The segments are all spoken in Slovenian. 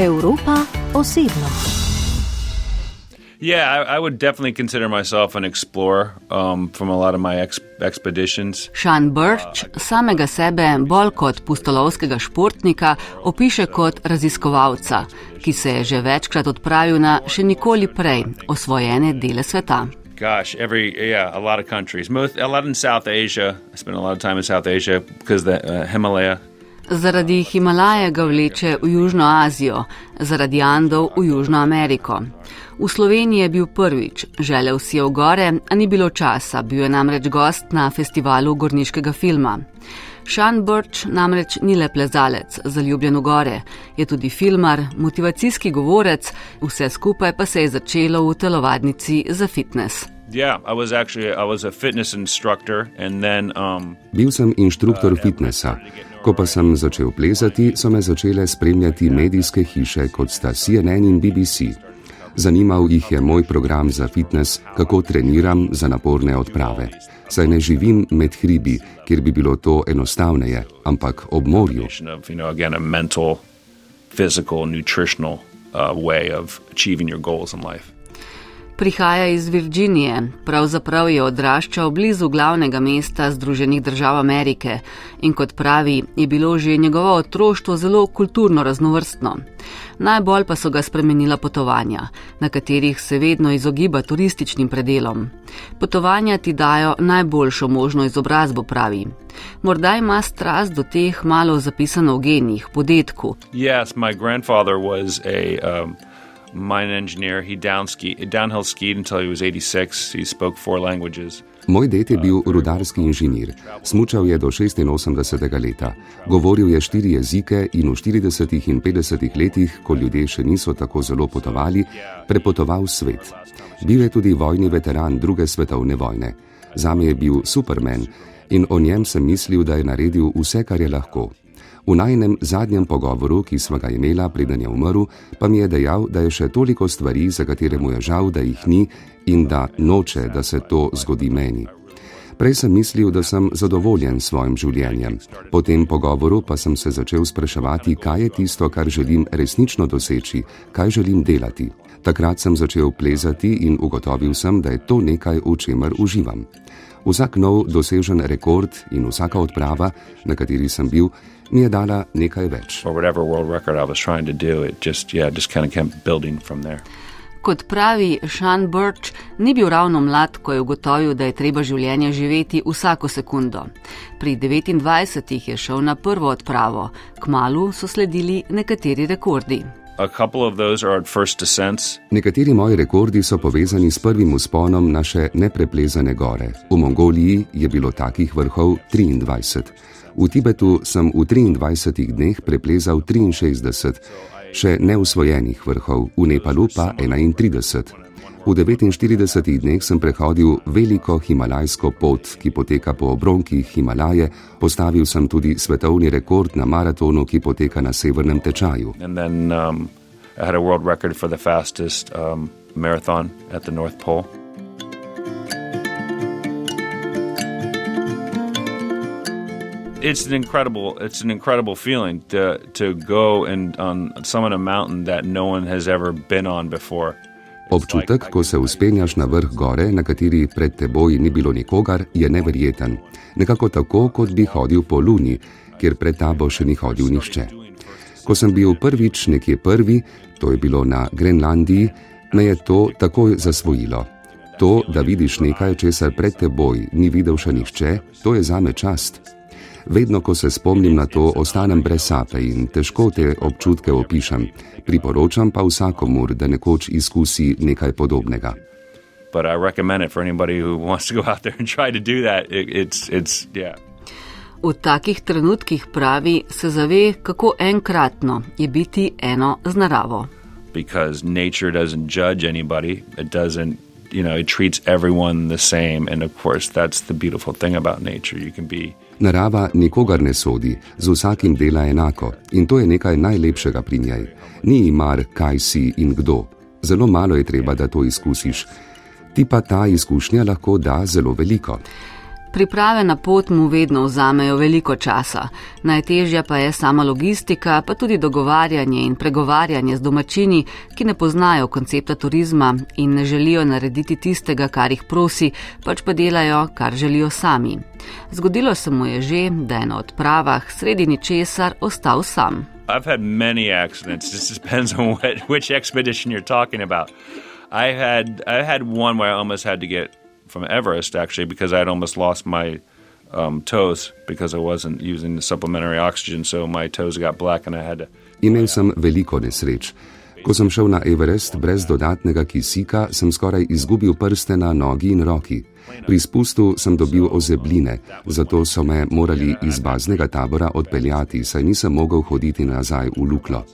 Evropa osebno. Yeah, I, I would definitely consider myself an explorer um, from a lot of my ex expeditions. Sean Birch samega sebe bolj kot pustolovskega športnika opiše kot raziskovalca, ki se je že večkrat odpravil na še nikoli prej osvojene dele sveta. Gosh, every yeah, a lot of countries. Most a lot in South Asia. I spent a lot of time in South Asia because the uh, Himalaya. Zaradi Himalaje ga vleče v Južno Azijo, zaradi Andov v Južno Ameriko. V Sloveniji je bil prvič, želel si je v gore, a ni bilo časa, bil je namreč gost na festivalu gorniškega filma. Sean Birch namreč ni le plezalec, zaljubljen v gore, je tudi filmar, motivacijski govorec, vse skupaj pa se je začelo v telovadnici za fitness. Yeah, I was actually I was a fitness instructor and then um Bil sem inštruktor fitnessa. Ko pa sem začel plezati, so me začele spremljati medijske hiše kot sta CNN in BBC. Zanimal jih je moj program za fitness, kako treniram za naporne odprave. Saj ne živim med hribi, kjer bi bilo to enostavneje, ampak ob morju. mental, physical, nutritional uh, way of achieving your goals in life. Prihaja iz Virginije, pravzaprav je odraščal blizu glavnega mesta Združenih držav Amerike in kot pravi, je bilo že njegovo otroštvo zelo kulturno raznovrstno. Najbolj pa so ga spremenila potovanja, na katerih se vedno izogiba turističnim predelom. Potovanja ti dajo najboljšo možno izobrazbo, pravi. Morda ima strast do teh malo zapisano v genih, po detku. Yes, my grandfather was a um, mine engineer. He down ski, downhill skied until he was 86. He spoke four languages. Moj det je bil rudarski inženir. Smučal je do 86. leta. Govoril je štiri jezike in v 40. in 50. letih, ko ljudje še niso tako zelo potovali, prepotoval svet. Bil je tudi vojni veteran druge svetovne vojne. Zame je bil superman in o njem sem mislil, da je naredil vse, kar je lahko. V najnem zadnjem pogovoru, ki sva ga imela, preden je umrl, pa mi je dejal, da je še toliko stvari, za katere mu je žal, da jih ni in da noče, da se to zgodi meni. Prej sem mislil, da sem zadovoljen s svojim življenjem. Po tem pogovoru pa sem se začel spraševati, kaj je tisto, kar želim resnično doseči, kaj želim delati. Takrat sem začel plezati in ugotovil sem, da je to nekaj, v čemer uživam. Vsak nov dosežen rekord in vsaka odprava, na kateri sem bil, mi je dala nekaj več. Or whatever world record I was trying to do, it just, yeah, just kind of kept building from there. Kot pravi Sean Birch, ni bil ravno mlad, ko je ugotovil, da je treba življenje živeti vsako sekundo. Pri 29 je šel na prvo odpravo, kmalu so sledili nekateri rekordi. A couple of those are at first descents. Nekateri moji rekordi so povezani s prvim usponom na še nepreplezane gore. V Mongoliji je bilo takih vrhov 23. V Tibetu sem v 23 dneh preplezal 63, še neusvojenih vrhov, v Nepalu pa 31. V 49 dneh sem prehodil veliko himalajsko pot, ki poteka po obronkih Himalaje, postavil sem tudi svetovni rekord na maratonu, ki poteka na severnem tečaju. Then um, I had a world record for the fastest um, marathon at the North Pole. It's an incredible, it's an incredible feeling to to go and on summit a mountain that no one has ever been on before. Občutek, ko se uspenjaš na vrh gore, na kateri pred teboj ni bilo nikogar, je neverjeten. Nekako tako, kot bi hodil po luni, kjer pred tabo še ni hodil nihče. Ko sem bil prvič nekje prvi, to je bilo na Grenlandiji, me je to takoj zasvojilo. To, da vidiš nekaj, česar pred teboj ni videl še nihče, to je zame čast. Vedno, ko se spomnim na to, ostanem brez sape in težko te občutke opišem. Priporočam pa vsakomur, da nekoč izkusi nekaj podobnega. But I recommend it for anybody who wants to go out there and try to do that. It, it's it's yeah. V takih trenutkih pravi, se zave, kako enkratno je biti eno z naravo. because nature doesn't judge anybody. It doesn't, you know, it treats everyone the same. And of course, that's the beautiful thing about nature. You can be, Narava nikogar ne sodi, z vsakim dela enako in to je nekaj najlepšega pri njej. Ni ji mar, kaj si in kdo. Zelo malo je treba, da to izkusiš. Ti pa ta izkušnja lahko da zelo veliko. Priprave na pot mu vedno vzamejo veliko časa, najtežja pa je sama logistika, pa tudi dogovarjanje in pregovarjanje z domačini, ki ne poznajo koncepta turizma in ne želijo narediti tistega, kar jih prosi, pač pa delajo, kar želijo sami. Zgodilo se mu je že, da je na odpravah sredi ničesar ostal sam. I've had many accidents. This depends on what, which expedition you're talking about. I had I had one where I almost had to get from Everest actually because I'd almost lost my um, toes because I wasn't using the supplementary oxygen, so my toes got black and I had to. Imel sem veliko nesreč. Ko sem šel na Everest brez dodatnega kisika, sem skoraj izgubil prste na nogi in roki. Pri spustu sem dobil ozebline, zato so me morali iz baznega tabora odpeljati, saj nisem mogel hoditi nazaj v Luklo.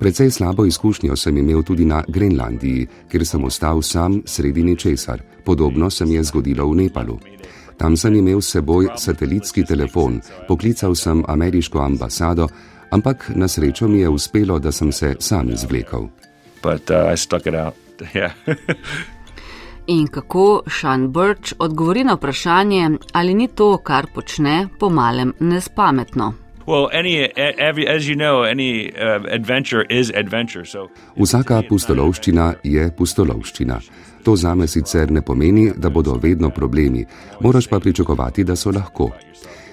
Predvsej slabo izkušnjo sem imel tudi na Grenlandiji, kjer sem ostal sam sredi ničesar. Podobno se mi je zgodilo v Nepalu. Tam sem imel s seboj satelitski telefon, poklical sem ameriško ambasado, ampak na srečo mi je uspelo, da sem se sam izvlekel. But uh, I stuck it out. Yeah. In kako Sean Birch odgovori na vprašanje, ali ni to, kar počne, po malem nespametno. Well, any every, as you know, any adventure is adventure. So Vsaka pustolovščina je pustolovščina. To zame sicer ne pomeni, da bodo vedno problemi, moraš pa pričakovati, da so lahko.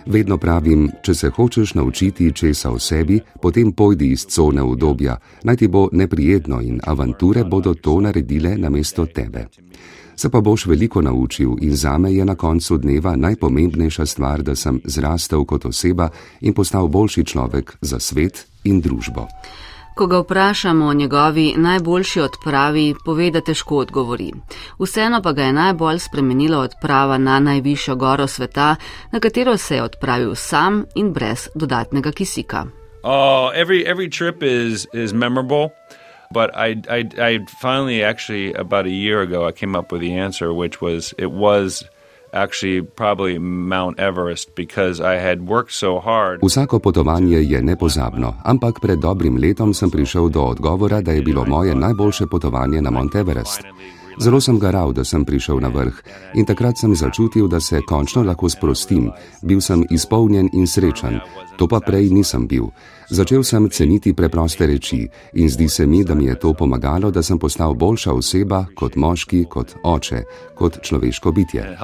Vedno pravim, če se hočeš naučiti česa o sebi, potem pojdi iz cone obdobja, naj ti bo neprijetno in avanture bodo to naredile namesto tebe se pa boš veliko naučil in zame je na koncu dneva najpomembnejša stvar, da sem zrastel kot oseba in postal boljši človek za svet in družbo. Ko ga vprašamo o njegovi najboljši odpravi, pove, da težko odgovori. Vseeno pa ga je najbolj spremenila odprava na najvišjo goro sveta, na katero se je odpravil sam in brez dodatnega kisika. Oh, every, every trip is, is memorable. But I, I, I finally, actually, about a year ago, I came up with the answer, which was it was actually probably Mount Everest because I had worked so hard. Vsako potovanje je nepozabno, ampak pred dobrim letom sem prišel do odgovora, da je bilo moje najboljše potovanje na Mount Everest. Zelo sem garal, da sem prišel na vrh in takrat sem začutil, da se končno lahko sprostim. Bil sem izpolnjen in srečen, to pa prej nisem bil. Začel sem ceniti preproste reči in zdi se mi, da mi je to pomagalo, da sem postal boljša oseba kot moški, kot oče, kot človeško bitje.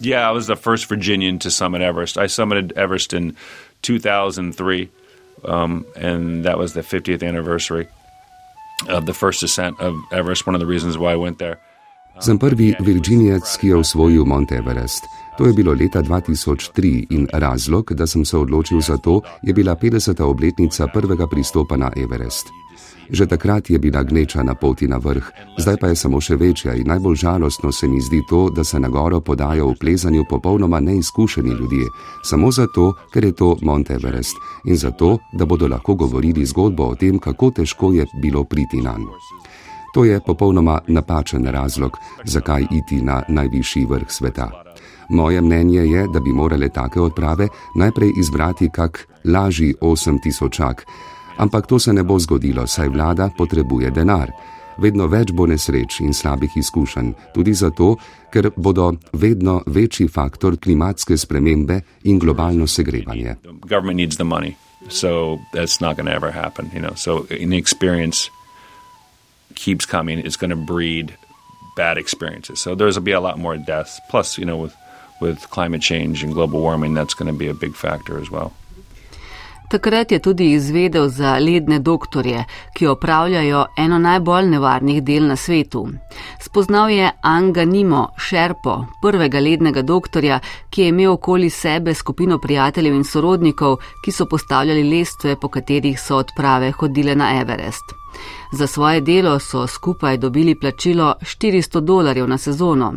Yeah, I was the first Virginian to summit Everest. I summited Everest in 2003 um, and that was the 50th anniversary of the first ascent of Everest. One of the reasons why I went there. Sem prvi Virginijec, ki je osvojil Mount Everest. To je bilo leta 2003 in razlog, da sem se odločil za to, je bila 50. obletnica prvega pristopa na Everest. Že takrat je bila gneča na poti na vrh, zdaj pa je samo še večja in najbolj žalostno se mi zdi to, da se na goro podajo v plezanju popolnoma neizkušeni ljudje, samo zato, ker je to Mount Everest in zato, da bodo lahko govorili zgodbo o tem, kako težko je bilo priti na njo. To je popolnoma napačen razlog, zakaj iti na najvišji vrh sveta. Moje mnenje je, da bi morale take odprave najprej izbrati kak lažji 8000čak, Ampak to se ne bo zgodilo, saj vlada potrebuje denar. Vedno več bo nesreč in slabih izkušenj, tudi zato, ker bodo vedno večji faktor klimatske spremembe in globalno segrevanje. So that's not going to ever happen, you know. So inexperience keeps coming. It's going to breed bad experiences. So there's going to be a lot more deaths. Plus, you know, with with climate change and global warming, that's going to be a big factor as well. Takrat je tudi izvedel za ledne doktorje, ki opravljajo eno najbolj nevarnih del na svetu. Spoznal je Anga Nimo, šerpo, prvega lednega doktorja, ki je imel okoli sebe skupino prijateljev in sorodnikov, ki so postavljali lestve, po katerih so odprave hodile na Everest. Za svoje delo so skupaj dobili plačilo 400 dolarjev na sezono.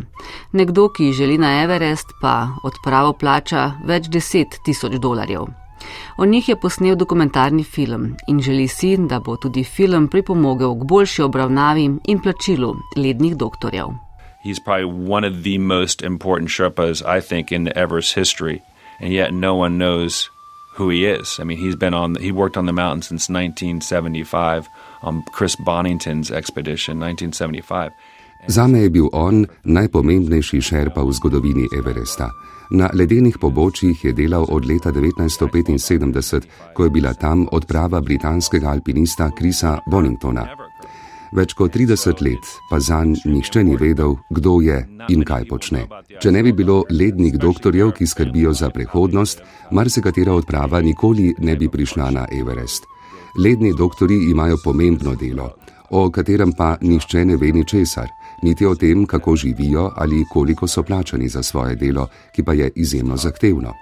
Nekdo, ki želi na Everest, pa odpravo plača več deset tisoč dolarjev. O njih je posnel dokumentarni film in želi si, da bo tudi film pripomogel k boljši obravnavi in plačilu lednih doktorjev. He's probably one of the most important Sherpas, I think, in Everest history, and yet no one knows who he is. I mean, he's been on, he worked on the mountain since 1975 on Chris Bonington's expedition, 1975. Zame je bil on najpomembnejši šerpa v zgodovini Everesta. Na ledenih pobočjih je delal od leta 1975, ko je bila tam odprava britanskega alpinista Krisa Boningtona. Več kot 30 let pa zanj nihče ni vedel, kdo je in kaj počne. Če ne bi bilo lednih doktorjev, ki skrbijo za prihodnost, marsikatera odprava nikoli ne bi prišla na Everest. Ledni doktori imajo pomembno delo, o katerem pa nihče ne ve ničesar niti o tem, kako živijo ali koliko so plačani za svoje delo, ki pa je izjemno zahtevno.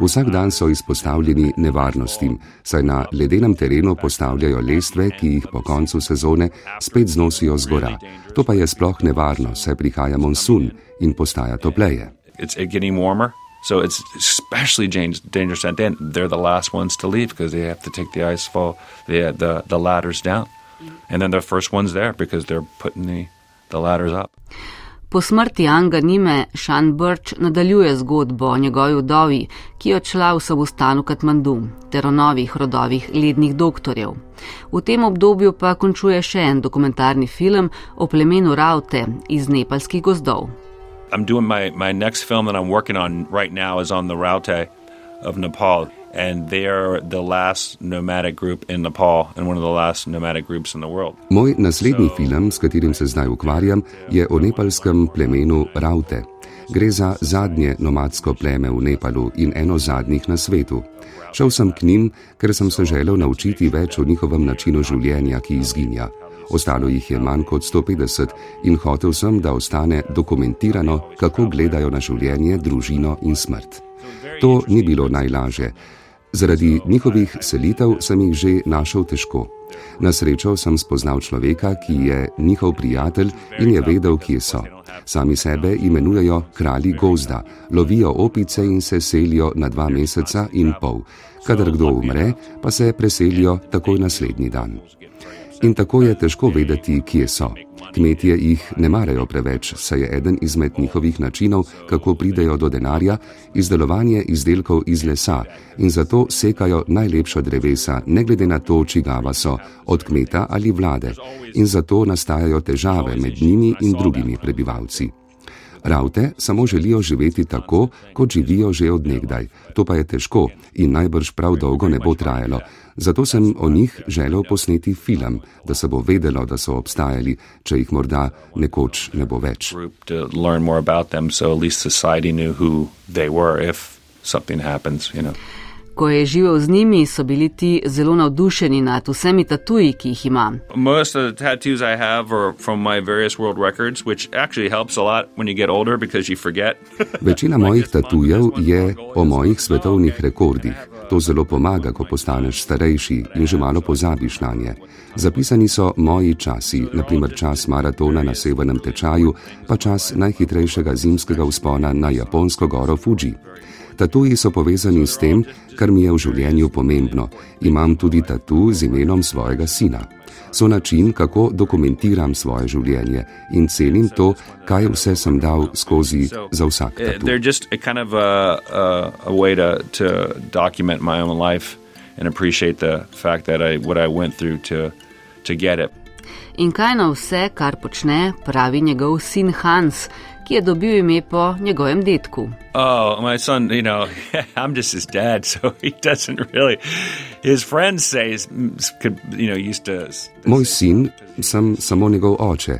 Vsak dan so izpostavljeni nevarnostim, saj na ledenem terenu postavljajo lestve, ki jih po koncu sezone spet znosijo z gora. To pa je sploh nevarno, saj prihaja monsun in postaja topleje. So it's especially dangerous at the end. They're the last ones to leave because they have to take the ice fall, the, the, the ladders down. And then the first ones there because they're putting the the ladders up. Po smrti Anga Nime, Sean Birch nadaljuje zgodbo o njegovi vdovi, ki je odšla v samostan v Katmandu, ter o novih rodovih lednih doktorjev. V tem obdobju pa končuje še en dokumentarni film o plemenu Raute iz nepalskih gozdov. I'm doing my, my next film that I'm working on right now is on the Raute of Nepal and they are the last nomadic group in Nepal and one of the last nomadic groups in the world. Moj naslednji film, s katerim se zdaj ukvarjam, je o nepalskem plemenu Raute. Gre za zadnje nomadsko pleme v Nepalu in eno zadnjih na svetu. Šel sem k njim, ker sem se želel naučiti več o njihovem načinu življenja, ki izginja. Ostalo jih je manj kot 150 in hotel sem, da ostane dokumentirano, kako gledajo na življenje, družino in smrt. To ni bilo najlažje, Zaradi njihovih selitev sem jih že našel težko. Na srečo sem spoznal človeka, ki je njihov prijatelj in je vedel, kje so. Sami sebe imenujejo kralji gozda, lovijo opice in se selijo na dva meseca in pol. Kadar kdo umre, pa se preselijo takoj naslednji dan. In tako je težko vedeti, kje so. Kmetje jih ne marajo preveč, saj je eden izmed njihovih načinov, kako pridejo do denarja, izdelovanje izdelkov iz lesa in zato sekajo najlepša drevesa, ne glede na to, čigava so, od kmeta ali vlade, in zato nastajajo težave med njimi in drugimi prebivalci. Ravte samo želijo živeti tako, kot živijo že odnegdaj. To pa je težko in najbrž prav dolgo ne bo trajalo. Zato sem o njih želel posneti film, da se bo vedelo, da so obstajali, če jih morda nekoč ne bo več. Happens, you know. Ko je živel z njimi, so bili ti zelo navdušeni nad vsemi tatuji, ki jih ima. Večina mojih tatujev je o mojih svetovnih rekordih. To zelo pomaga, ko postaneš starejši in že malo pozabiš na nje. Zapisani so moji časi, naprimer čas maratona na severnem tečaju, pa čas najhitrejšega zimskega vzpona na japonsko goro Fuji. Tatuji so povezani s tem, kar mi je v življenju pomembno. Imam tudi tatu z imenom svojega sina. So način, kako dokumentiram svoje življenje in cenim to, kaj vse sem dal skozi za vsak. Eh, they're just a kind of a, a, a way to, to document my own life and appreciate the fact that I, what I went through to, to get it. In kaj na vse, kar počne, pravi njegov sin Hans, ki je dobil ime po njegovem detku. Oh, my son, you know, I'm just his dad, so he doesn't really. His friends say, could, you know, used to. Moj sin, sem samo njegov oče.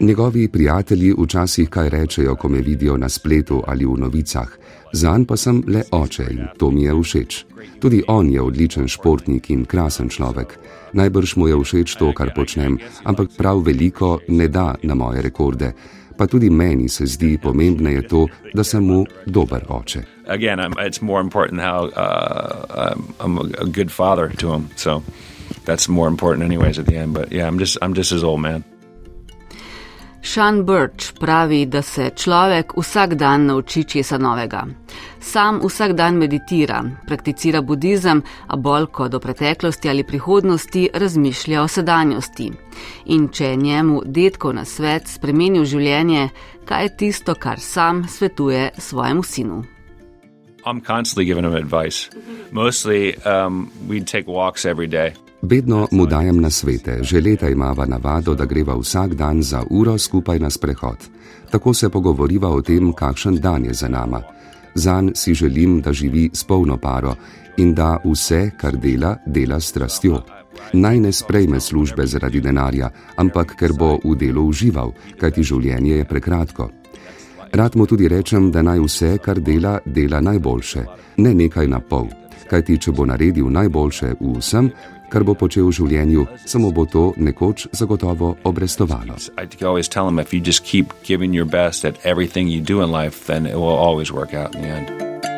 Njegovi prijatelji včasih kaj rečejo, ko me vidijo na spletu ali v novicah. Zan pa sem le oče in to mi je všeč. Tudi on je odličen športnik in krasen človek. Najbrž mu je všeč to, kar počnem, ampak prav veliko ne da na moje rekorde pa tudi meni se zdi pomembneje to, da sem mu dober oče. Again, it's more important how uh, I'm a good father to him. So that's more important, anyways, at the end. But yeah, I'm just I'm just his old man. Sean Birch pravi, da se človek vsak dan nauči česa novega. Sam vsak dan meditira, prakticira budizem, a bolj kot do preteklosti ali prihodnosti razmišlja o sedanjosti. In če je njemu detkov na svet spremenil življenje, kaj je tisto, kar sam svetuje svojemu sinu? I'm constantly giving him advice. Mostly, um, we take walks every day. Vedno mu dajem na svete, že leta imava navado, da greva vsak dan za uro skupaj na sprehod. Tako se pogovoriva o tem, kakšen dan je za nama. Zan si želim, da živi s polno paro in da vse, kar dela, dela s strastjo. Naj ne sprejme službe zaradi denarja, ampak ker bo v delu užival, kajti življenje je prekratko. Rad mu tudi rečem, da naj vse, kar dela, dela najboljše, ne nekaj na pol, kajti če bo naredil najboljše v vsem, kar bo počel v življenju, samo bo to nekoč zagotovo obrestovalo. If you just keep giving your best at everything you do in life, then it will always work out in the end.